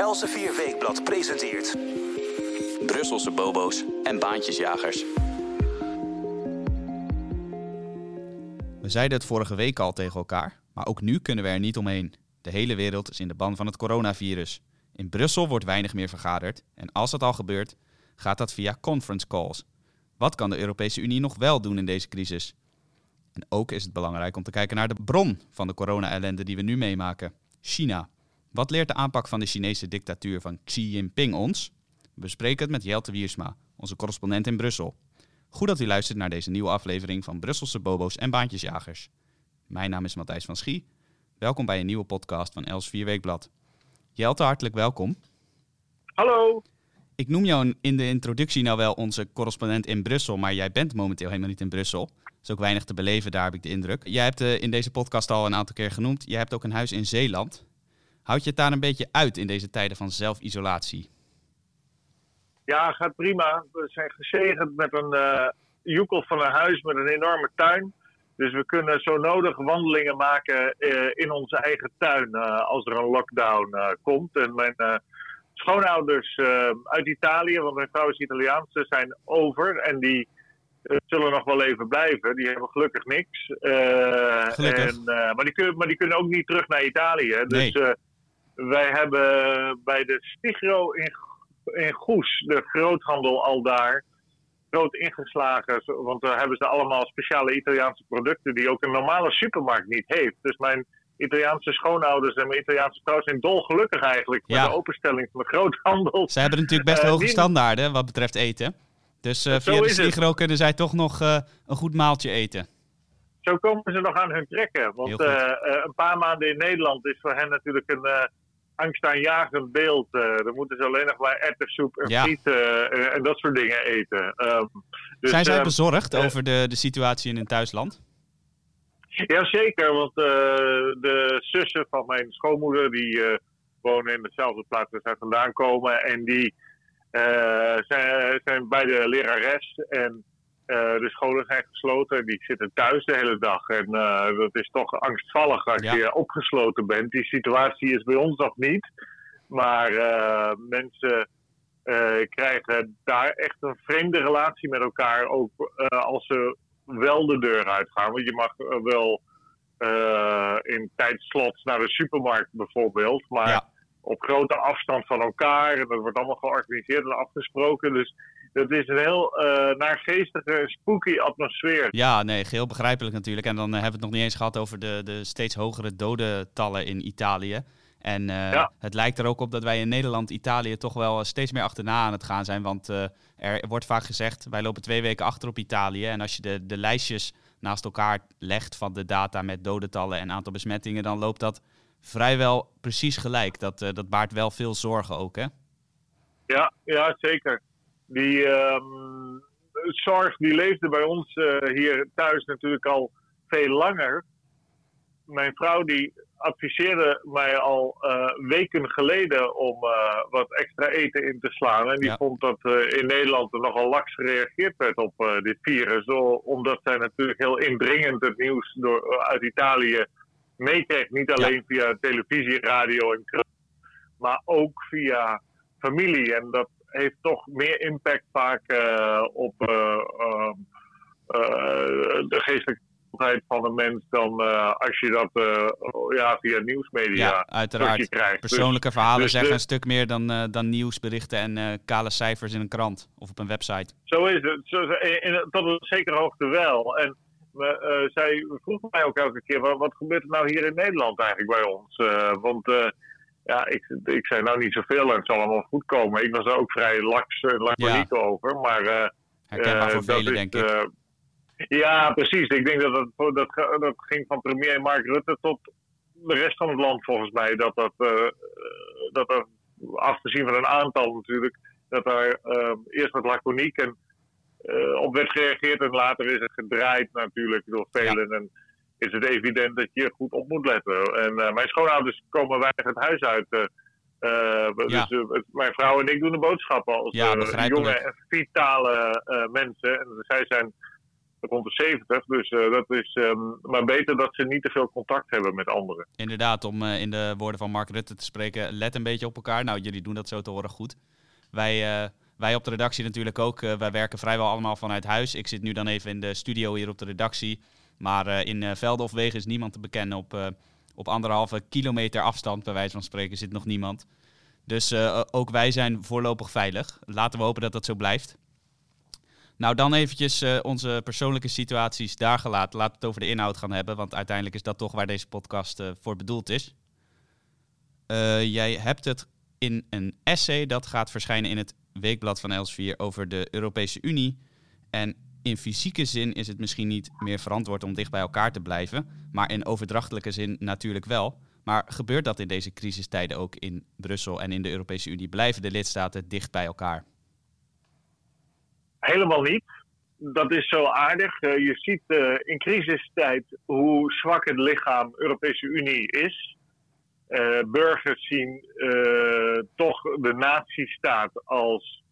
Elsevier Weekblad presenteert... Brusselse bobo's en baantjesjagers. We zeiden het vorige week al tegen elkaar, maar ook nu kunnen we er niet omheen. De hele wereld is in de ban van het coronavirus. In Brussel wordt weinig meer vergaderd en als dat al gebeurt, gaat dat via conference calls. Wat kan de Europese Unie nog wel doen in deze crisis? En ook is het belangrijk om te kijken naar de bron van de corona-ellende die we nu meemaken: China. Wat leert de aanpak van de Chinese dictatuur van Xi Jinping ons? We bespreken het met Jelte Wiersma, onze correspondent in Brussel. Goed dat u luistert naar deze nieuwe aflevering van Brusselse Bobo's en Baantjesjagers. Mijn naam is Matthijs van Schie. Welkom bij een nieuwe podcast van Els 4 Weekblad. Jelte, hartelijk welkom. Hallo. Ik noem jou in de introductie nou wel onze correspondent in Brussel, maar jij bent momenteel helemaal niet in Brussel. Er is ook weinig te beleven, daar heb ik de indruk. Jij hebt uh, in deze podcast al een aantal keer genoemd. Jij hebt ook een huis in Zeeland. Houd je het daar een beetje uit in deze tijden van zelfisolatie? Ja, gaat prima. We zijn gezegend met een uh, joekel van een huis met een enorme tuin. Dus we kunnen zo nodig wandelingen maken uh, in onze eigen tuin uh, als er een lockdown komt. En mijn schoonouders uit Italië, want mijn vrouw is Italiaans, ze zijn over. En die zullen nog wel even blijven. Die hebben gelukkig niks. gelukkig. En, maar, die kunnen, maar die kunnen ook niet terug naar Italië. Nee. Wij hebben bij de Stigro in in Goes, de groothandel al daar, groot ingeslagen. Want daar hebben ze allemaal speciale Italiaanse producten die ook een normale supermarkt niet heeft. Dus mijn Italiaanse schoonouders en mijn Italiaanse vrouw zijn dolgelukkig eigenlijk Ja. met de openstelling van de groothandel. Ze hebben natuurlijk best Eh, hoge standaarden wat betreft eten. Dus Zo via de. Sligro kunnen zij toch nog eh, een goed maaltje eten. Zo komen ze nog aan hun trekken. Want een paar maanden in Nederland is voor hen natuurlijk een angstaanjagend beeld. Eh dan moeten ze alleen nog maar erwtensoep en Ja. friet eh, en- dat soort dingen eten. Ehm, dus, Zijn zij ehm, bezorgd eh, over de, de situatie in hun thuisland? Jazeker, want de zussen van mijn schoonmoeder die wonen in dezelfde plaats waar zij vandaan komen. En die zijn, zijn beide lerares en de scholen zijn gesloten. En die zitten thuis de hele dag. En eh, dat is toch angstvallig als Ja. je opgesloten bent. Die situatie is bij ons nog niet. Maar eh, mensen eh, krijgen daar echt een vreemde relatie met elkaar. Ook eh, als ze wel de deur uitgaan. Want je mag eh, wel eh, in tijdslots naar de supermarkt bijvoorbeeld. Maar Ja. op grote afstand van elkaar. En dat wordt allemaal georganiseerd en afgesproken. Dus dat is een heel eh naargeestige, spooky atmosfeer. Ja, nee, geheel begrijpelijk natuurlijk. En dan eh, hebben we het nog niet eens gehad over de, de steeds hogere dodentallen in Italië. En eh, Ja. het lijkt er ook op dat wij in Nederland Italië toch wel steeds meer achterna aan het gaan zijn. Want er wordt vaak gezegd, wij lopen twee weken achter op Italië. En als je de, de lijstjes naast elkaar legt van de data met dodentallen en aantal besmettingen, dan loopt dat vrijwel precies gelijk. Dat, dat baart wel veel zorgen ook, hè? Ja, ja zeker. Die ehm, zorg die leefde bij ons eh, hier thuis natuurlijk al veel langer. Mijn vrouw die adviseerde mij al eh, weken geleden om eh, wat extra eten in te slaan. En die Ja. vond dat in Nederland er nogal laks gereageerd werd op dit virus. Omdat zij natuurlijk heel indringend het nieuws door, uit Italië meekreeg. Niet alleen via televisie, radio en krant, maar ook via familie. En dat heeft toch meer impact vaak eh, op eh, ehm, eh, de geestelijke gezondheid van een mens dan als je dat ja, via nieuwsmedia Ja, uiteraard. krijgt. Dus- Persoonlijke verhalen dus zeggen de- een stuk meer dan, dan nieuwsberichten en kale cijfers in een krant of op een website. Zo is het. Zo, in, tot een zekere hoogte wel. En zij vroeg mij ook elke keer, wat, wat gebeurt er nou hier in Nederland eigenlijk bij ons? Want ja, ik, ik zei nou niet zoveel en het zal allemaal goed komen. Ik was er ook vrij laks, uh, laconiek over. Maar eh, Herkenbaar eh, voor velen, denk ik. eh, ja, precies. Ik denk dat dat, dat dat ging van premier Mark Rutte tot de rest van het land volgens mij. Dat dat, eh, eh, dat er, afgezien van een aantal natuurlijk, dat daar eh, eerst wat laconiek en eh, op werd gereageerd. En later is het gedraaid natuurlijk door velen. En is het evident dat je goed op moet letten. En eh, mijn schoonouders komen weinig het huis uit. eh, eh, Ja. Dus mijn vrouw en ik doen de boodschappen als Ja, jonge en vitale mensen. En zij zijn rond de 70. Dus dat is ehm, maar beter dat ze niet te veel contact hebben met anderen. Inderdaad, om in de woorden van Mark Rutte te spreken, let een beetje op elkaar. Nou, jullie doen dat zo te horen goed. Wij, wij op de redactie natuurlijk ook. wij werken vrijwel allemaal vanuit huis. Ik zit nu dan even in de studio hier op de redactie. Maar in velden of wegen is niemand te bekennen op op anderhalve kilometer afstand, bij wijze van spreken, zit nog niemand. Dus ook wij zijn voorlopig veilig. Laten we hopen dat dat zo blijft. Nou, dan eventjes onze persoonlijke situaties daar gelaten. Laten we het over de inhoud gaan hebben, want uiteindelijk is dat toch waar deze podcast voor bedoeld is. jij hebt het in een essay dat gaat verschijnen in het weekblad van Elsevier over de Europese Unie. En in fysieke zin is het misschien niet meer verantwoord om dicht bij elkaar te blijven, maar in overdrachtelijke zin natuurlijk wel. Maar gebeurt dat in deze crisistijden ook in Brussel en in de Europese Unie? Blijven de lidstaten dicht bij elkaar? Helemaal niet. Dat is zo aardig. Uh, je ziet uh, in crisistijd hoe zwak het lichaam Europese Unie is. Uh, burgers zien toch de nazistaat als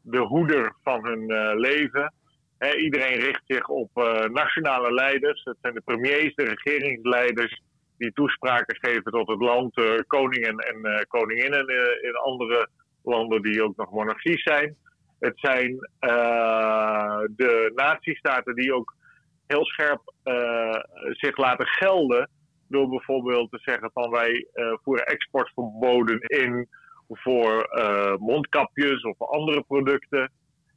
de hoeder van hun leven iedereen richt zich op uh, nationale leiders. Het zijn de premiers, de regeringsleiders die toespraken geven tot het land. Uh, koningen en uh, koninginnen in andere landen die ook nog monarchie zijn. Het zijn de nazistaten die ook heel scherp zich laten gelden. Door bijvoorbeeld te zeggen van wij voeren exportverboden in voor mondkapjes of andere producten.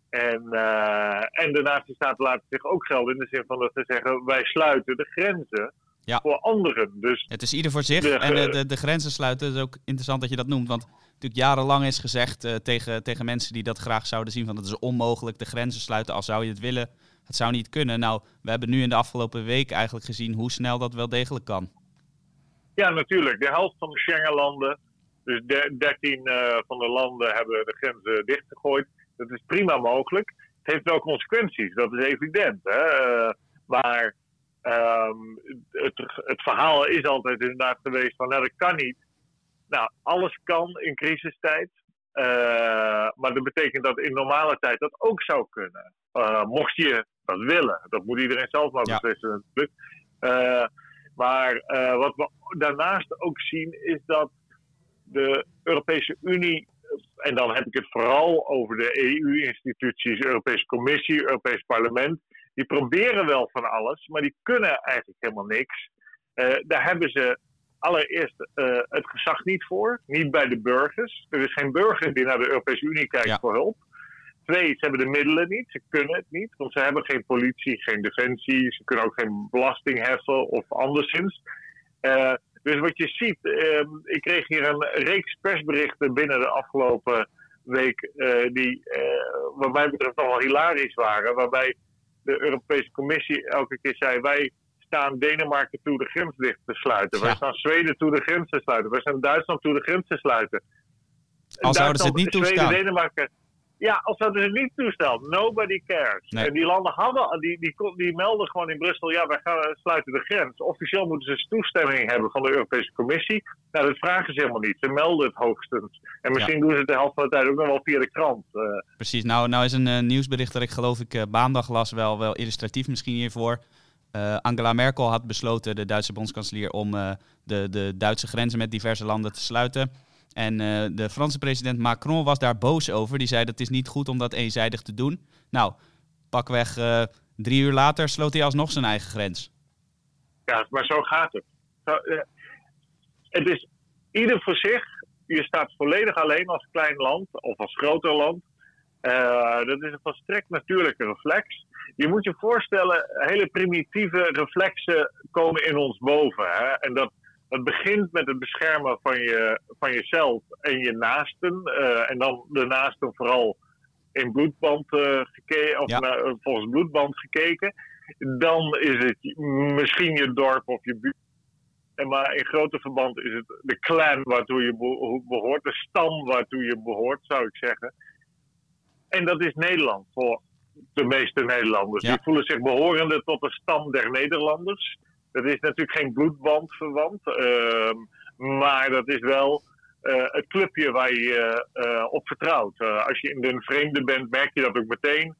En, uh, en de nazistaten laten zich ook gelden in de zin van dat ze zeggen: wij sluiten de grenzen voor anderen. Dus het is ieder voor zich. en de, de, de, grenzen sluiten, het is ook interessant dat je dat noemt. Want natuurlijk jarenlang is gezegd uh, tegen, tegen mensen die dat graag zouden zien: van het is onmogelijk de grenzen sluiten als zou je het willen. Het zou niet kunnen. Nou, we hebben nu in de afgelopen week eigenlijk gezien hoe snel dat wel degelijk kan. Ja, natuurlijk. De helft van de Schengenlanden, dus 13 uh, eh, van de landen, hebben de grenzen dichtgegooid. Dat is prima mogelijk. Het heeft wel consequenties, dat is evident. Hè? Uh, maar ehm, het, het, verhaal is altijd inderdaad geweest van nou, dat kan niet. Nou, alles kan in crisistijd. Uh, maar dat betekent dat in normale tijd dat ook zou kunnen. Uh, mocht je dat willen. Dat moet iedereen zelf maar beslissen natuurlijk. maar wat we daarnaast ook zien is dat de Europese Unie en dan heb ik het vooral over de EU-instituties, Europese Commissie, Europees Parlement. Die proberen wel van alles, maar die kunnen eigenlijk helemaal niks. Uh, daar hebben ze allereerst uh, het gezag niet voor, niet bij de burgers. Er is geen burger die naar de Europese Unie kijkt voor hulp. Twee, ze hebben de middelen niet, ze kunnen het niet, want ze hebben geen politie, geen defensie, ze kunnen ook geen belasting heffen of anderszins. Uh, dus wat je ziet, uh, ik kreeg hier een reeks persberichten binnen de afgelopen week, uh, die uh, wat mij betreft nog wel hilarisch waren. Waarbij de Europese Commissie elke keer zei: wij staan Denemarken toe de grens dicht te sluiten. Wij staan Zweden toe de grens te sluiten. Wij staan Duitsland toe de grens te sluiten. Al zouden ze het niet toestaan. Zweden, Denemarken, ja, als dat dus niet toestelt. Nobody cares. En die landen hadden, die, die, die melden gewoon in Brussel, ja, wij gaan sluiten de grens. Officieel moeten ze toestemming hebben van de Europese Commissie. Nou, dat vragen ze helemaal niet. Ze melden het hoogstens. En misschien doen ze het de helft van de tijd ook nog wel via de krant. Uh. Precies. Nou, nou is een uh, nieuwsbericht dat ik geloof ik uh, maandag las wel, wel illustratief misschien hiervoor. Angela Merkel had besloten, de Duitse bondskanselier, om de, de Duitse grenzen met diverse landen te sluiten. En uh, de Franse president Macron was daar boos over. Die zei dat het is niet goed om dat eenzijdig te doen. Nou, pakweg uh, drie uur later sloot hij alsnog zijn eigen grens. Ja, maar zo gaat het. Zo, uh, het is ieder voor zich. Je staat volledig alleen als klein land of als groter land. dat is een volstrekt natuurlijke reflex. Je moet je voorstellen, hele primitieve reflexen komen in ons boven. Hè? En dat, het begint met het beschermen van, je, van jezelf en je naasten. Uh, en dan de naasten vooral in bloedband uh, gekeken, of ja. volgens bloedband gekeken. Dan is het misschien je dorp of je buurt. En maar in grote verband is het de clan waartoe je behoort, de stam waartoe je behoort, zou ik zeggen. En dat is Nederland voor de meeste Nederlanders. Die voelen zich behorende tot de stam der Nederlanders. Dat is natuurlijk geen bloedband verwant, ehm, maar dat is wel uh, het clubje waar je uh, op vertrouwt. Uh, als je in een vreemde bent, merk je dat ook meteen.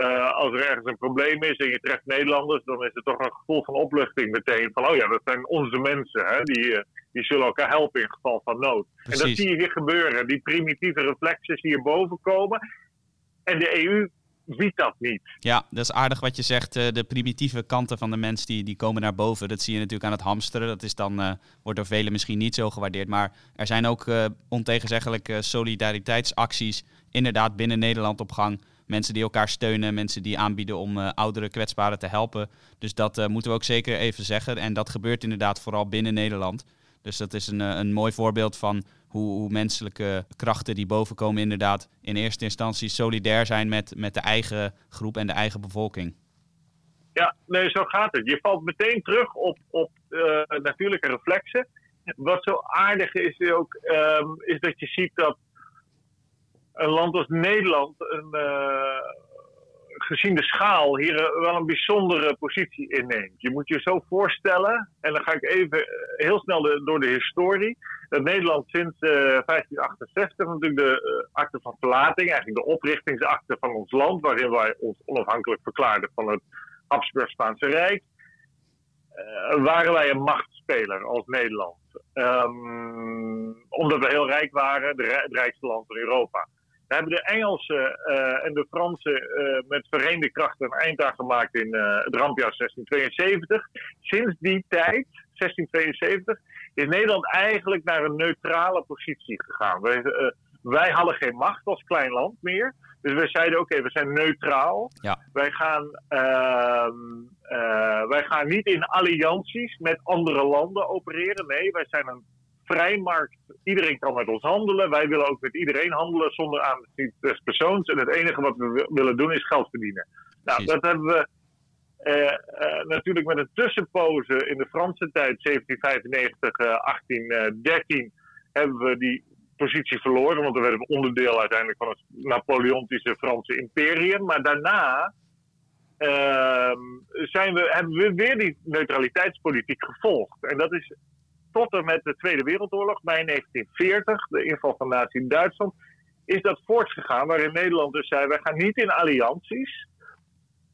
eh, als er ergens een probleem is en je treft Nederlanders, dan is er toch een gevoel van opluchting meteen. Van, oh ja, dat zijn onze mensen. Hè? Die, eh, die zullen elkaar helpen in geval van nood. En dat zie je hier gebeuren. Die primitieve reflexen zie je boven komen. En de EU ziet dat niet. Ja, dat is aardig wat je zegt. Eh, de primitieve kanten van de mens die, die komen naar boven. Dat zie je natuurlijk aan het hamsteren. Dat is dan, wordt door velen misschien niet zo gewaardeerd. Maar er zijn ook uh, ontegenzeggelijk solidariteitsacties inderdaad binnen Nederland op gang mensen die elkaar steunen, mensen die aanbieden om uh, oudere kwetsbaren te helpen. Dus dat moeten we ook zeker even zeggen. En dat gebeurt inderdaad vooral binnen Nederland. Dus dat is een, eh, een mooi voorbeeld van hoe, menselijke krachten die bovenkomen inderdaad in eerste instantie solidair zijn met, met de eigen groep en de eigen bevolking. Ja, nee, zo gaat het. Je valt meteen terug op, op natuurlijke reflexen. Wat zo aardig is ook, um, is dat je ziet dat een land als Nederland, een, uh, gezien de schaal, hier wel een bijzondere positie inneemt. Je moet je zo voorstellen, en dan ga ik even eh, heel snel door de historie. Dat Nederland sinds uh, eh, 1568 natuurlijk de akte van verlating, eigenlijk de oprichtingsakte van ons land, waarin wij ons onafhankelijk verklaarden van het Habsburg-Spaanse Rijk, waren wij een machtspeler als Nederland. Um, omdat we heel rijk waren, het rijkste land van Europa. We hebben de Engelsen uh, en de Fransen uh, met verenigde krachten een eind aan gemaakt in uh, het rampjaar 1672. Sinds die tijd, 1672, is Nederland eigenlijk naar een neutrale positie gegaan. Wij, wij hadden geen macht als klein land meer. Dus we zeiden: oké, okay, we zijn neutraal. Ja. Wij, gaan, ehm, wij gaan niet in allianties met andere landen opereren. Nee, wij zijn een vrijmarkt. Iedereen kan met ons handelen. Wij willen ook met iedereen handelen zonder aanzien des persoons. En het enige wat we willen doen is geld verdienen. Nou, dat hebben we uh, uh, natuurlijk met een tussenpoze in de Franse tijd, 1795, uh, 1813, hebben we die positie verloren. Want we werden onderdeel uiteindelijk van het Napoleontische Franse imperium. Maar daarna ehm, zijn we, hebben we weer die neutraliteitspolitiek gevolgd. En dat is tot en met de Tweede Wereldoorlog, bij 1940, de inval van Nazi in Duitsland, is dat voortgegaan. Waarin Nederland dus zei: wij gaan niet in allianties.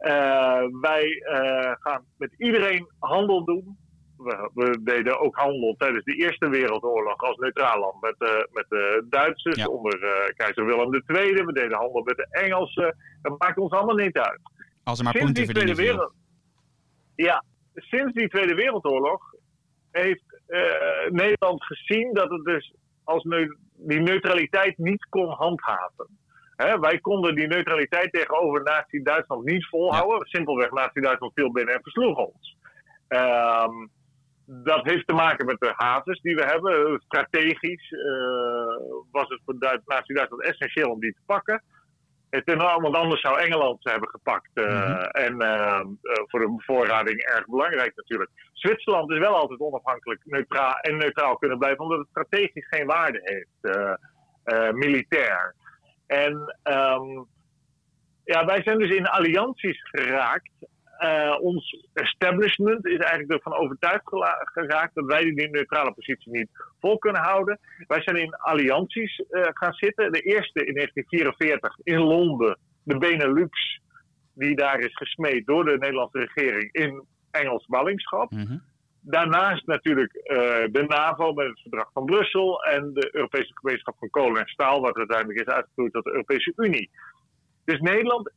Uh, wij uh, gaan met iedereen handel doen. We, we, deden ook handel tijdens de Eerste Wereldoorlog als neutraal land met, uh, met de Duitsers ja. onder keizer Willem II. We deden handel met de Engelsen. Dat maakt ons allemaal niet uit. Als er maar sinds punten wereld... Ja, sinds die Tweede Wereldoorlog heeft Nederland gezien dat het dus als ne die neutraliteit niet kon handhaven. Wij konden die neutraliteit tegenover Nazi-Duitsland niet volhouden. Ja. Simpelweg, Nazi-Duitsland viel binnen en versloeg ons. Um, dat heeft te maken met de havens die we hebben. Strategisch uh, was het voor Nazi-Duitsland essentieel om die te pakken. Ten, want anders zou Engeland hebben gepakt. Uh, mm -hmm. En uh, voor de bevoorrading erg belangrijk natuurlijk. Zwitserland is wel altijd onafhankelijk neutraal en neutraal kunnen blijven, omdat het strategisch geen waarde heeft, uh, militair. En um, ja, wij zijn dus in allianties geraakt uh, ons establishment is eigenlijk ervan overtuigd geraakt dat wij die neutrale positie niet vol kunnen houden. Wij zijn in allianties uh, gaan zitten. De eerste in 1944 in Londen, de Benelux, die daar is gesmeed door de Nederlandse regering in Engels ballingschap. Mm -hmm. Daarnaast natuurlijk uh, de NAVO met het verdrag van Brussel en de Europese gemeenschap van kolen en staal, wat uiteindelijk is uitgegroeid tot de Europese Unie. Dus Nederland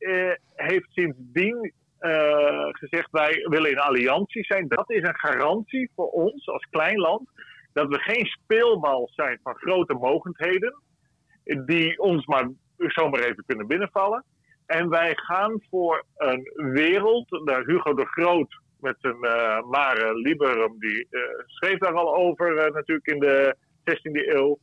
heeft sindsdien gezegd wij willen in alliantie zijn. Dat is een garantie voor ons als klein land dat we geen speelbal zijn van grote mogendheden die ons maar zomaar even kunnen binnenvallen. En wij gaan voor een wereld, daar Hugo de Groot met zijn uh, Mare Liberum, die uh, schreef daar al over natuurlijk in de 16e eeuw,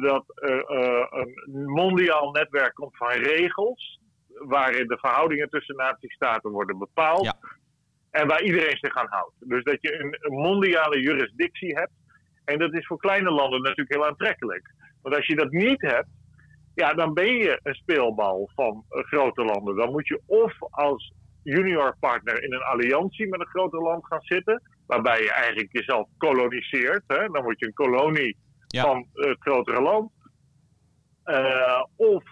dat een mondiaal netwerk komt van regels waarin de verhoudingen tussen natiestaten worden bepaald. Ja. En waar iedereen zich aan houdt. Dus dat je een, mondiale jurisdictie hebt. En dat is voor kleine landen natuurlijk heel aantrekkelijk. Want als je dat niet hebt, ja, dan ben je een speelbal van grote landen. Dan moet je of als junior partner in een alliantie met een groter land gaan zitten. Waarbij je eigenlijk jezelf koloniseert. Hè? Dan word je een kolonie ja. van het grotere land. Uh, of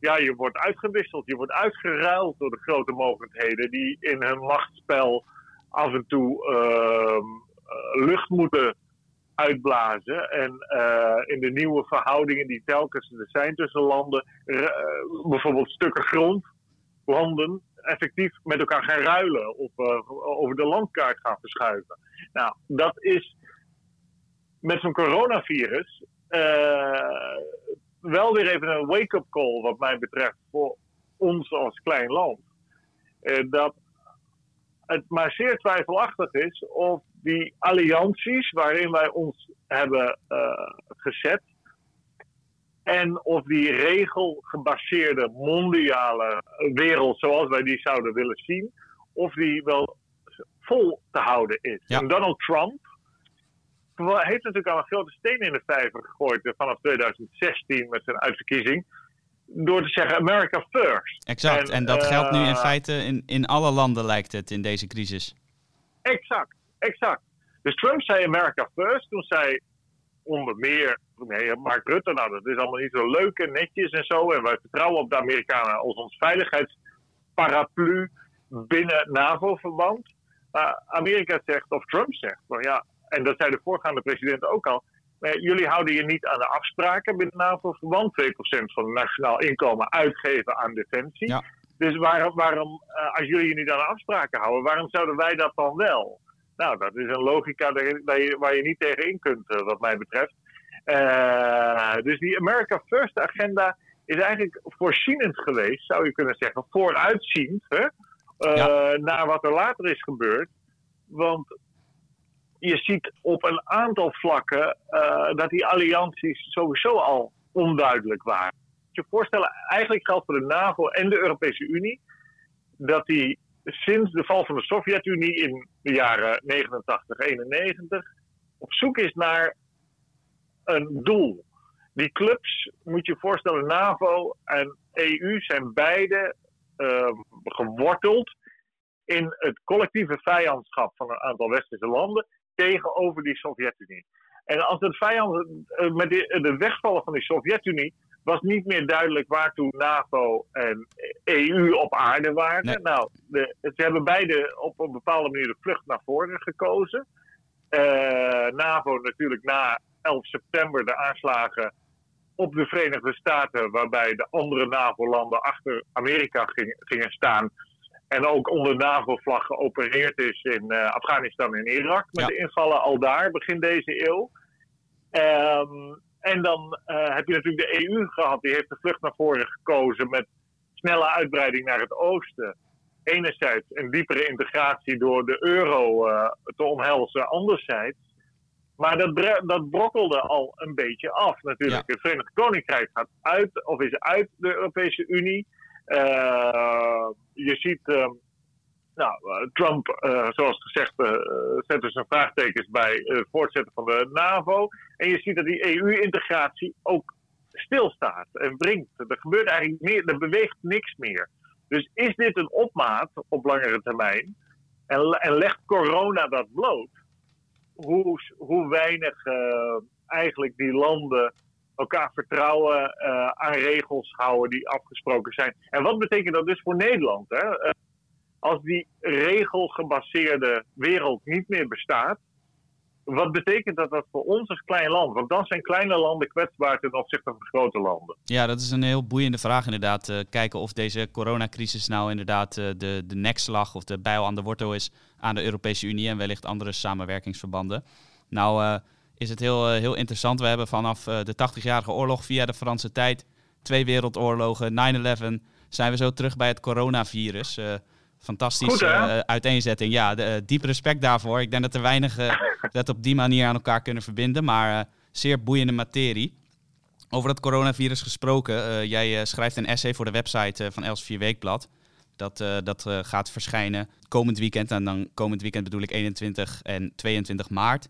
ja, je wordt uitgewisseld, je wordt uitgeruild door de grote mogendheden die in hun machtsspel af en toe ehm, eh, lucht moeten uitblazen. En uh, in de nieuwe verhoudingen die telkens er zijn tussen landen, uh, bijvoorbeeld stukken grond, landen, effectief met elkaar gaan ruilen of over de landkaart gaan verschuiven. Nou, dat is met zo'n coronavirus wel weer even een wake-up call, wat mij betreft, voor ons als klein land. dat het maar zeer twijfelachtig is of die allianties waarin wij ons hebben uh, gezet. En of die regelgebaseerde mondiale wereld zoals wij die zouden willen zien, of die wel vol te houden is. En Donald Trump heeft natuurlijk al een grote steen in de vijver gegooid vanaf 2016 met zijn uitverkiezing door te zeggen America first. Exact, en, dat geldt nu in eh, feite in, in alle landen lijkt het in deze crisis. Exact, exact. Dus Trump zei America first, toen zei onder meer nee, Mark Rutte, nou dat is allemaal niet zo leuk en netjes en zo. En wij vertrouwen op de Amerikanen als ons veiligheidsparaplu binnen NAVO-verband. Maar Amerika zegt, of Trump zegt, maar ja, en dat zei de voorgaande president ook al, jullie houden je niet aan de afspraken binnen NAVO-verband. 2% van het nationaal inkomen uitgeven aan defensie. Dus waarom, waarom uh, als jullie je niet aan de afspraken houden, waarom zouden wij dat dan wel? Nou, dat is een logica waar je niet tegen in kunt, uh, wat mij betreft. Uh, dus die America First agenda is eigenlijk voorzienend geweest, zou je kunnen zeggen, vooruitziend hè? Ja. naar wat er later is gebeurd. Want je ziet op een aantal vlakken uh, dat die allianties sowieso al onduidelijk waren. Je voorstellen, eigenlijk geldt voor de NAVO en de Europese Unie dat die sinds de val van de Sovjet-Unie in de jaren 89, 91 op zoek is naar een doel. Die clubs, moet je voorstellen, NAVO en EU zijn beide uh, geworteld in het collectieve vijandschap van een aantal westerse landen tegenover die Sovjet-Unie. En als het vijand eh, met de, wegvallen van die Sovjet-Unie was niet meer duidelijk waartoe NAVO en EU op aarde waren. Nou, de, ze hebben beide op een bepaalde manier de vlucht naar voren gekozen. Uh, NAVO natuurlijk na 11 september de aanslagen op de Verenigde Staten, waarbij de andere NAVO-landen achter Amerika gingen staan. En ook onder NAVO-vlag geopereerd is in uh, Afghanistan en Irak. Met de invallen al daar, begin deze eeuw. Um, en dan uh, heb je natuurlijk de EU gehad. Die heeft de vlucht naar voren gekozen met snelle uitbreiding naar het oosten. Enerzijds een diepere integratie door de euro uh, te omhelzen, anderzijds. Maar dat, dat brokkelde al een beetje af natuurlijk. Het Verenigd Koninkrijk gaat uit, of is uit de Europese Unie. Uh, je ziet, uh, nou, eh, Trump, uh, zoals gezegd, zet dus vraagtekens bij het voortzetten van de NAVO. En je ziet dat die EU-integratie ook stilstaat en wringt. Er gebeurt eigenlijk meer, er beweegt niks meer. Dus is dit een opmaat op langere termijn? En, en legt corona dat bloot? Hoe, hoe weinig eigenlijk die landen elkaar vertrouwen, uh, aan regels houden die afgesproken zijn. En wat betekent dat dus voor Nederland? Hè? Uh, als die regelgebaseerde wereld niet meer bestaat, wat betekent dat, dat voor ons als klein land? Want dan zijn kleine landen kwetsbaar ten opzichte van grote landen. Ja, dat is een heel boeiende vraag inderdaad. Uh, kijken of deze coronacrisis nou inderdaad de, de nekslag of de bijl aan de wortel is aan de Europese Unie en wellicht andere samenwerkingsverbanden. Nou, is het heel, eh, heel interessant. We hebben vanaf eh, de 80-jarige oorlog via de Franse tijd, twee wereldoorlogen, 9-11, zijn we zo terug bij het coronavirus. Uh, fantastische uiteenzetting. Ja, de, diep respect daarvoor. Ik denk dat er weinigen dat op die manier aan elkaar kunnen verbinden, maar zeer boeiende materie. Over het coronavirus gesproken, jij schrijft een essay voor de website van Elsevier Weekblad. Dat, dat gaat verschijnen komend weekend. En dan komend weekend bedoel ik 21 en 22 maart.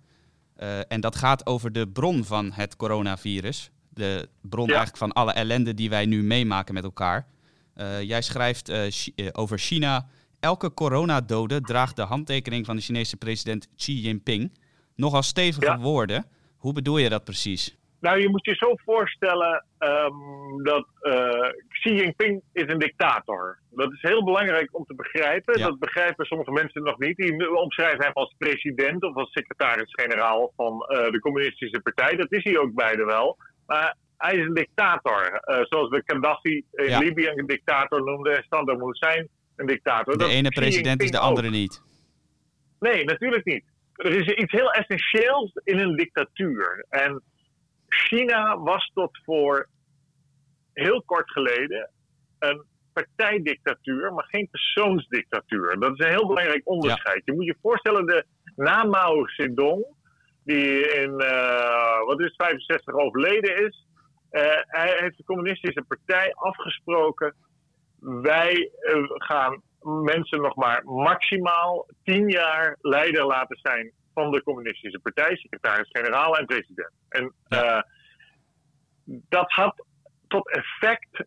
Uh, en dat gaat over de bron van het coronavirus. De bron eigenlijk van alle ellende die wij nu meemaken met elkaar. Uh, jij schrijft uh, over China. Elke coronadode draagt de handtekening van de Chinese president Xi Jinping. Nogal stevige woorden. Hoe bedoel je dat precies? Nou, je moet je zo voorstellen ehm, dat uh, Xi Jinping is een dictator. Dat is heel belangrijk om te begrijpen. Ja. Dat begrijpen sommige mensen nog niet. Die omschrijven hem als president of als secretaris-generaal van eh, de communistische partij. Dat is hij ook beide wel. Maar hij is een dictator. Eh, zoals we Gaddafi in Ja. Libië een dictator noemden. En Saddam Hussein een dictator. De Dat ene president is de ook. andere niet. Nee, natuurlijk niet. Er is iets heel essentieels in een dictatuur. En China was tot voor heel kort geleden een partijdictatuur, maar geen persoonsdictatuur. Dat is een heel belangrijk onderscheid. Je moet je voorstellen, de, na Mao Zedong, die in eh, wat is het, 65 overleden is, eh, hij heeft de communistische partij afgesproken. Wij eh, gaan mensen nog maar maximaal tien jaar leider laten zijn van de communistische partij, secretaris-generaal en president. En eh, dat had tot effect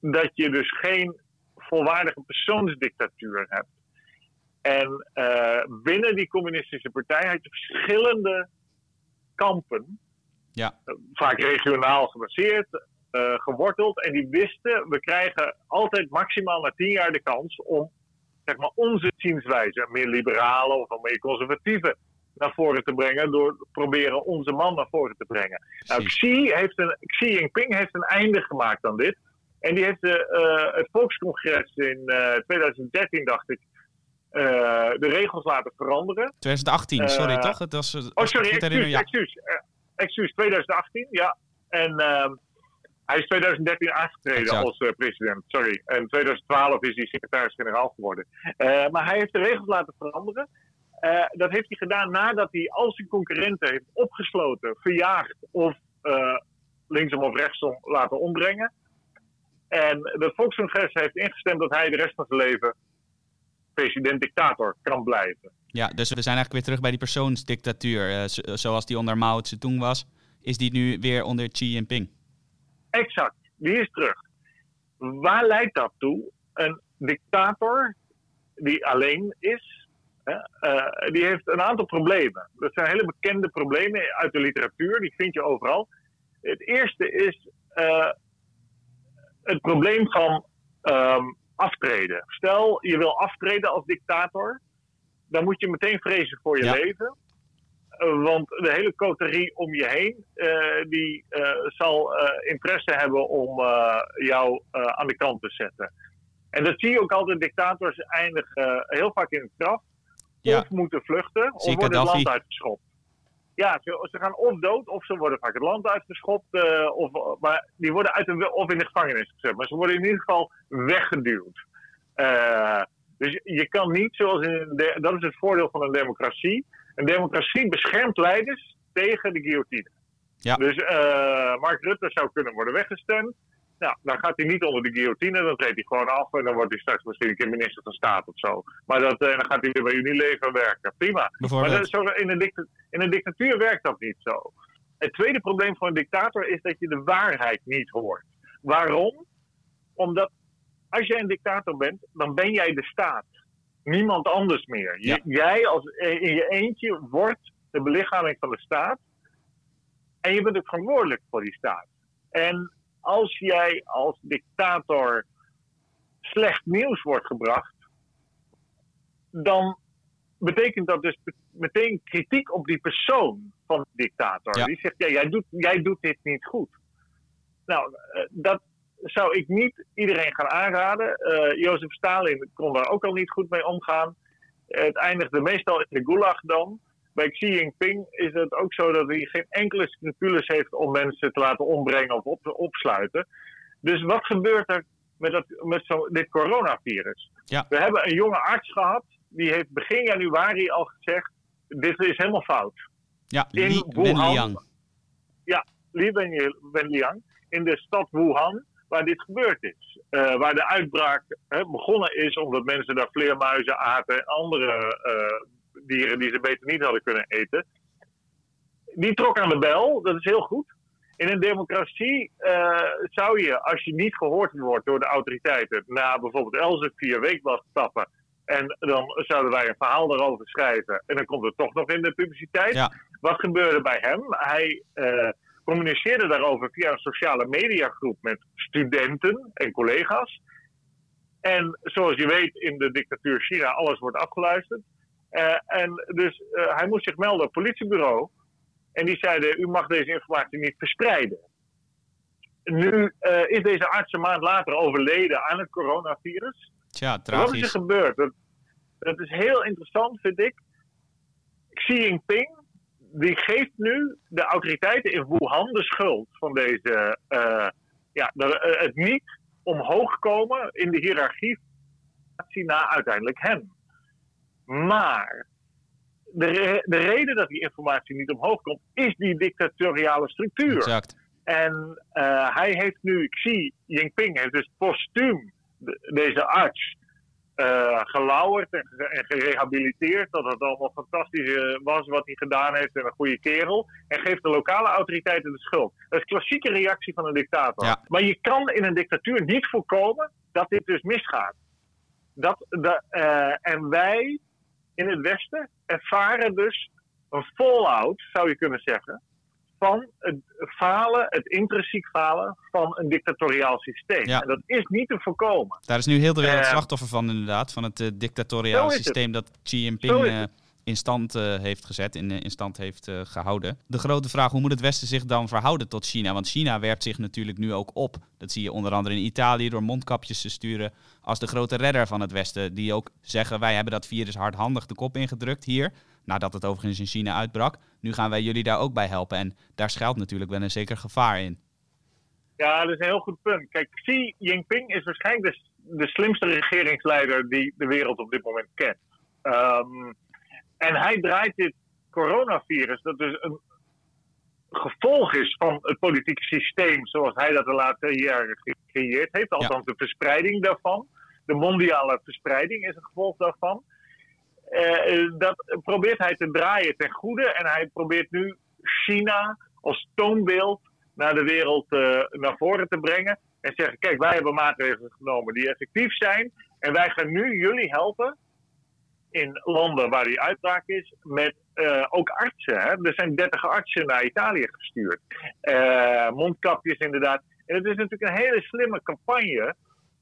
dat je dus geen volwaardige persoonsdictatuur hebt. En eh, binnen die communistische partij had je verschillende kampen, Ja. vaak regionaal gebaseerd, eh, geworteld. En die wisten, we krijgen altijd maximaal na tien jaar de kans om zeg maar, onze zienswijze, meer liberale of meer conservatieve, naar voren te brengen. Door proberen onze man naar voren te brengen. Nou. Xi, heeft een, Xi Jinping heeft een einde gemaakt aan dit. En die heeft de, eh, het Volkscongres in eh, 2013, dacht ik, eh, de regels laten veranderen. 2018, sorry Eh, toch? Het was, eh, Oh, sorry, excuus, ja. excuus. Eh, excuus, 2018, ja. En ehm, hij is 2013 aangetreden Exact. als eh, president, sorry. En 2012 is hij secretaris-generaal geworden. Eh, maar hij heeft de regels laten veranderen. Eh, dat heeft hij gedaan nadat hij al zijn concurrenten heeft opgesloten, verjaagd of eh, linksom of rechtsom laten ombrengen. En het Volkscongres heeft ingestemd dat hij de rest van zijn leven president-dictator kan blijven. Ja, dus we zijn eigenlijk weer terug bij die persoonsdictatuur. eh, zo- zoals die onder Mao Zedong was, is die nu weer onder Xi Jinping. Exact, die is terug. Waar leidt dat toe? Een dictator die alleen is, hè, eh, die heeft een aantal problemen. Dat zijn hele bekende problemen uit de literatuur, die vind je overal. Het eerste is eh, het probleem van ehm, aftreden. Stel, je wil aftreden als dictator, dan moet je meteen vrezen voor je Ja. leven. Eh, want de hele coterie om je heen, die zal interesse hebben om jou aan de kant te zetten. En dat zie je ook altijd. Dictators eindigen heel vaak in het graf. Ja. Of moeten vluchten, of worden het land uitgeschopt. Ja, ze, ze gaan of dood, of ze worden vaak het land uitgeschopt. eh, of, maar die worden uit de, of in de gevangenis gezet. Maar ze worden in ieder geval weggeduwd. Eh, dus je, kan niet, zoals in een de- dat is het voordeel van een democratie. Een democratie beschermt leiders tegen de guillotine. Ja. Dus eh, Mark Rutte zou kunnen worden weggestemd. Nou, dan gaat hij niet onder de guillotine, dan treedt hij gewoon af en dan wordt hij straks misschien een keer minister van Staat of zo. Maar dat, eh, dan gaat hij weer bij Unilever werken. Prima. Maar dat is zo, in, een dicta- in een dictatuur werkt dat niet zo. Het tweede probleem van een dictator is dat je de waarheid niet hoort. Waarom? Omdat als jij een dictator bent, dan ben jij de staat. Niemand anders meer. Ja. Jij als, in je eentje wordt de belichaming van de staat. En je bent ook verantwoordelijk voor die staat. En als jij als dictator slecht nieuws wordt gebracht, dan betekent dat dus meteen kritiek op die persoon van de dictator. Ja. Die zegt, ja, jij, doet, jij doet dit niet goed. Nou, eh, dat zou ik niet iedereen gaan aanraden. Eh Jozef Stalin kon daar ook al niet goed mee omgaan. Het eindigde meestal in de gulag dan. Bij Xi Jinping is het ook zo dat hij geen enkele scrupules heeft om mensen te laten ombrengen of op, opsluiten. Dus wat gebeurt er met, dat, met zo, dit coronavirus? Ja. We hebben een jonge arts gehad, die heeft begin januari al gezegd, dit is helemaal fout. Ja, in Li Wuhan- Wenliang. Li Wen- Wenliang, in de stad Wuhan, waar dit gebeurd is. Eh, waar de uitbraak hè, begonnen is omdat mensen daar vleermuizen aten en andere eh, dieren die ze beter niet hadden kunnen eten. Die trok aan de bel, dat is heel goed. In een democratie eh, zou je, als je niet gehoord wordt door de autoriteiten, na bijvoorbeeld Elsevier Weekblad stappen. En dan zouden wij een verhaal daarover schrijven. En dan komt het toch nog in de publiciteit. Ja. Wat gebeurde bij hem? Hij eh, communiceerde daarover via een sociale mediagroep met studenten en collega's. En zoals je weet, in de dictatuur China, alles wordt afgeluisterd. Uh, en dus uh, hij moest zich melden op het politiebureau. En die zeiden, u mag deze informatie niet verspreiden. Nu uh, is deze arts een maand later overleden aan het coronavirus. Tja, tragisch. Wat is er gebeurd? Dat, dat is heel interessant, vind ik. Xi Jinping, die geeft nu de autoriteiten in Wuhan de schuld van deze, ja, het niet omhoog komen in de hiërarchie na uiteindelijk hem. Maar de, re de reden dat die informatie niet omhoog komt, is die dictatoriale structuur. Exact. En uh, hij heeft nu, Xi Jinping heeft dus postuum de, deze arts uh, gelauwerd en, en, gerehabiliteerd. Dat het allemaal fantastisch was wat hij gedaan heeft en een goede kerel. En geeft de lokale autoriteiten de schuld. Dat is een klassieke reactie van een dictator. Ja. Maar je kan in een dictatuur niet voorkomen dat dit dus misgaat. Dat, uh, en wij in het Westen ervaren dus een fallout, zou je kunnen zeggen, van het falen, het intrinsiek falen van een dictatoriaal systeem. Ja. En dat is niet te voorkomen. Daar is nu heel de wereld Eh, slachtoffer van inderdaad, van het uh, is het. systeem dat Xi Jinping eh, in stand eh, heeft gezet, in, in stand heeft eh, gehouden. De grote vraag, hoe moet het Westen zich dan verhouden tot China? Want China werpt zich natuurlijk nu ook op. Dat zie je onder andere in Italië door mondkapjes te sturen als de grote redder van het Westen. Die ook zeggen, wij hebben dat virus hardhandig de kop ingedrukt hier. Nadat het overigens in China uitbrak. Nu gaan wij jullie daar ook bij helpen. En daar schuilt natuurlijk wel een zeker gevaar in. Ja, dat is een heel goed punt. Kijk, Xi Jinping is waarschijnlijk de, slimste regeringsleider die de wereld op dit moment kent. Um, en hij draait dit coronavirus, dat dus een gevolg is van het politieke systeem zoals hij dat de laatste jaren gecreëerd heeft. Althans, de verspreiding daarvan. De mondiale verspreiding is een gevolg daarvan. Uh, dat probeert hij te draaien ten goede. En hij probeert nu China als toonbeeld naar de wereld uh, naar voren te brengen. En zeggen, kijk, wij hebben maatregelen genomen die effectief zijn. En wij gaan nu jullie helpen in landen waar die uitbraak is, met uh, ook artsen. Hè? Er zijn 30 artsen naar Italië gestuurd. Uh, mondkapjes inderdaad. En het is natuurlijk een hele slimme campagne.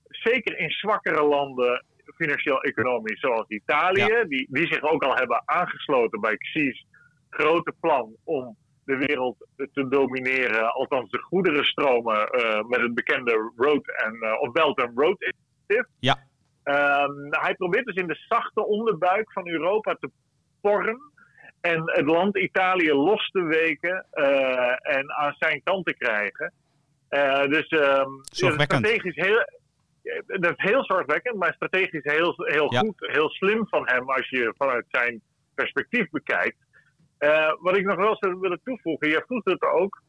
Zeker in zwakkere landen, financieel-economisch, zoals Italië. Ja. Die, die zich ook al hebben aangesloten bij Xi's grote plan om de wereld te domineren. Althans, de goederenstromen uh, met het bekende Road and, of Belt and Road Initiative. Ja. Um, hij probeert dus in de zachte onderbuik van Europa te porren. En het land Italië los te weken uh, en aan zijn kant te krijgen. Uh, dus um, strategisch heel, dat is heel zorgwekkend, maar strategisch heel, heel Ja. goed, heel slim van hem als je vanuit zijn perspectief bekijkt. Uh, wat ik nog wel zou willen toevoegen, jij vroeg het ook.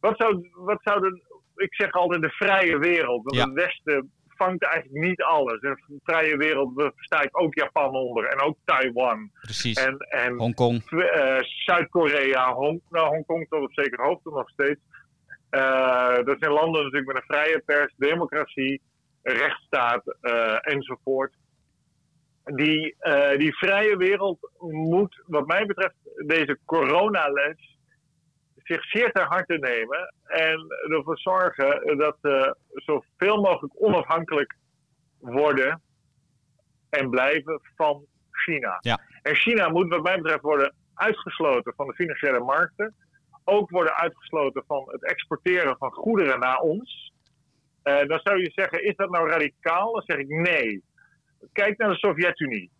Wat zou, wat zou de, ik zeg altijd de vrije wereld, want Ja. het Westen vangt eigenlijk niet alles. In de vrije wereld versta ik ook Japan onder en ook Taiwan Precies. en, en Hongkong. uh, Zuid-Korea, Hong, nou, Hongkong tot op zeker hoogte nog steeds. Uh, dat zijn landen natuurlijk met een vrije pers, democratie, rechtsstaat uh, enzovoort. Die, die vrije wereld moet, wat mij betreft, deze coronales zich zeer ter harte nemen en ervoor zorgen dat ze zoveel mogelijk onafhankelijk worden en blijven van China. Ja. En China moet wat mij betreft worden uitgesloten van de financiële markten. Ook worden uitgesloten van het exporteren van goederen naar ons. Uh, dan zou je zeggen, is dat nou radicaal? Dan zeg ik nee. Kijk naar de Sovjet-Unie.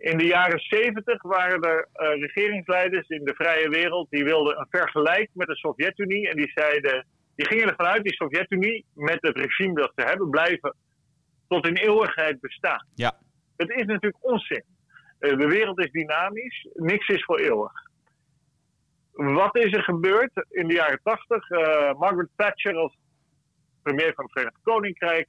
In de jaren 70 waren er uh, regeringsleiders in de vrije wereld die wilden een vergelijk met de Sovjet-Unie. En die zeiden, die gingen ervan uit, die Sovjet-Unie met het regime dat ze hebben, blijven tot in eeuwigheid bestaan. Ja. Het is natuurlijk onzin. Uh, de wereld is dynamisch, niks is voor eeuwig. Wat is er gebeurd in de jaren 80? Uh, Margaret Thatcher als premier van het Verenigd Koninkrijk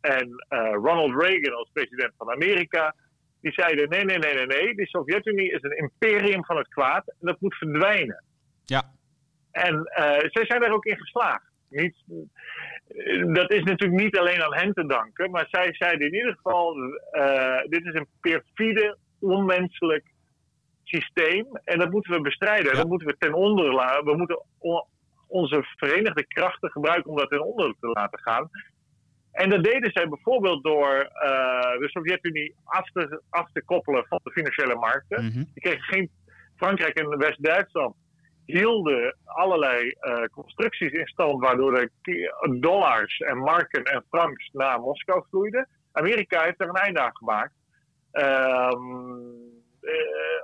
en Ronald Reagan als president van Amerika, die zeiden: nee, nee, nee, nee, nee, de Sovjet-Unie is een imperium van het kwaad en dat moet verdwijnen. Ja. En uh, zij zijn daar ook in geslaagd. Niet, dat is natuurlijk niet alleen aan hen te danken, maar zij zeiden in ieder geval: uh, dit is een perfide, onmenselijk systeem en dat moeten we bestrijden. En dat moeten we ten onder laten. We moeten onze verenigde krachten gebruiken om dat ten onder te laten gaan. En dat deden zij bijvoorbeeld door uh, de Sovjet-Unie af te, af te koppelen van de financiële markten. Mm Die kregen geen. Frankrijk en West-Duitsland hielden allerlei uh, constructies in stand, waardoor de dollars en marken en francs naar Moskou vloeiden. Amerika heeft er een einde aan gemaakt. Um,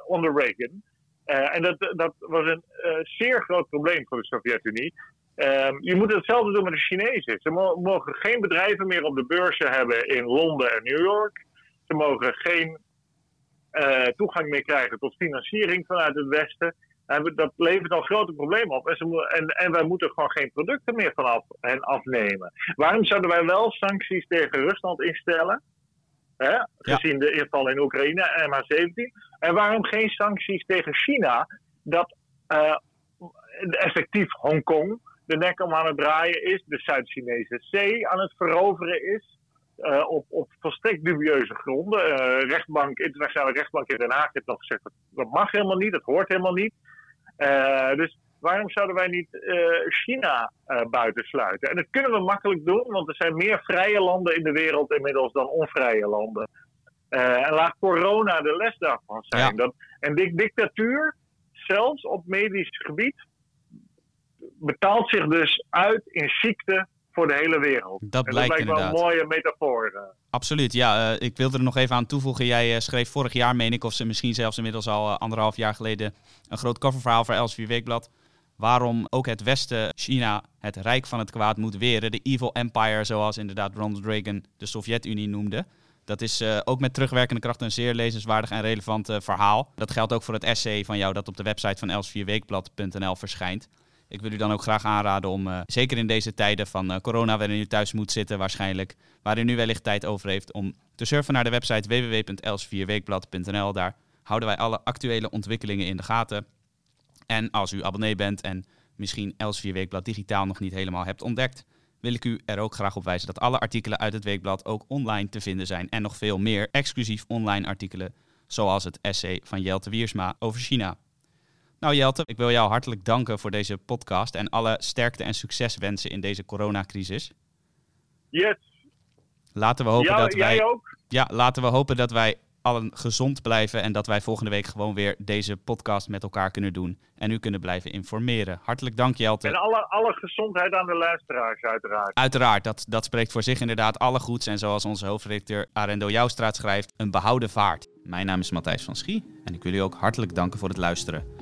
onder Reagan. en dat, dat was een zeer groot probleem voor de Sovjet-Unie. Um, je moet hetzelfde doen met de Chinezen. Ze mogen geen bedrijven meer op de beurzen hebben in Londen en New York. Ze mogen geen uh, toegang meer krijgen tot financiering vanuit het Westen. En dat levert al grote problemen op. En, ze, en, en wij moeten gewoon geen producten meer vanaf hen afnemen. Waarom zouden wij wel sancties tegen Rusland instellen? Hè? Gezien de inval in Oekraïne en MH17. En waarom geen sancties tegen China? Dat uh, effectief Hongkong de nek om aan het draaien is, de Zuid-Chinese zee aan het veroveren is. Uh, op, op volstrekt dubieuze gronden. Uh, rechtbank, internationale rechtbank in Den Haag heeft nog gezegd dat, dat mag helemaal niet, dat hoort helemaal niet. Uh, dus waarom zouden wij niet China buitensluiten? En dat kunnen we makkelijk doen, want er zijn meer vrije landen in de wereld inmiddels dan onvrije landen. en laat corona de les daarvan zijn. Dat, en dictatuur, zelfs op medisch gebied, betaalt zich dus uit in ziekte voor de hele wereld. Dat blijkt, dat lijkt wel een mooie metafoor. Eh. Absoluut, ja. Uh, ik wilde er nog even aan toevoegen. Jij uh, schreef vorig jaar, meen ik, of ze misschien zelfs inmiddels al uh, anderhalf jaar geleden, een groot coververhaal voor Elsevier Weekblad. Waarom ook het Westen, China, het rijk van het kwaad moet weren. De evil empire, zoals inderdaad Ronald Reagan de Sovjet-Unie noemde. Dat is ook met terugwerkende kracht een zeer lezenswaardig en relevant verhaal. Dat geldt ook voor het essay van jou dat op de website van elsevierweekblad.nl verschijnt. Ik wil u dan ook graag aanraden om, uh, zeker in deze tijden van uh, corona, waarin u thuis moet zitten waarschijnlijk, waar u nu wellicht tijd over heeft, om te surfen naar de website www.elsvierweekblad.nl. Daar houden wij alle actuele ontwikkelingen in de gaten. En als u abonnee bent en misschien Elsevier Weekblad digitaal nog niet helemaal hebt ontdekt, wil ik u er ook graag op wijzen dat alle artikelen uit het weekblad ook online te vinden zijn. En nog veel meer exclusief online artikelen, zoals het essay van Jelte Wiersma over China. Nou Jelte, ik wil jou hartelijk danken voor deze podcast en alle sterkte en succes wensen in deze coronacrisis. Yes. Laten we hopen dat wij. Jij ook? Ja, laten we hopen dat wij allen gezond blijven en dat wij volgende week gewoon weer deze podcast met elkaar kunnen doen en u kunnen blijven informeren. Hartelijk dank Jelte. En alle, alle gezondheid aan de luisteraars uiteraard. Uiteraard, dat, dat spreekt voor zich inderdaad alle goeds en zoals onze hoofdredacteur Arendo Jouwstraat schrijft, een behouden vaart. Mijn naam is Matthijs van Schie en ik wil u ook hartelijk danken voor het luisteren.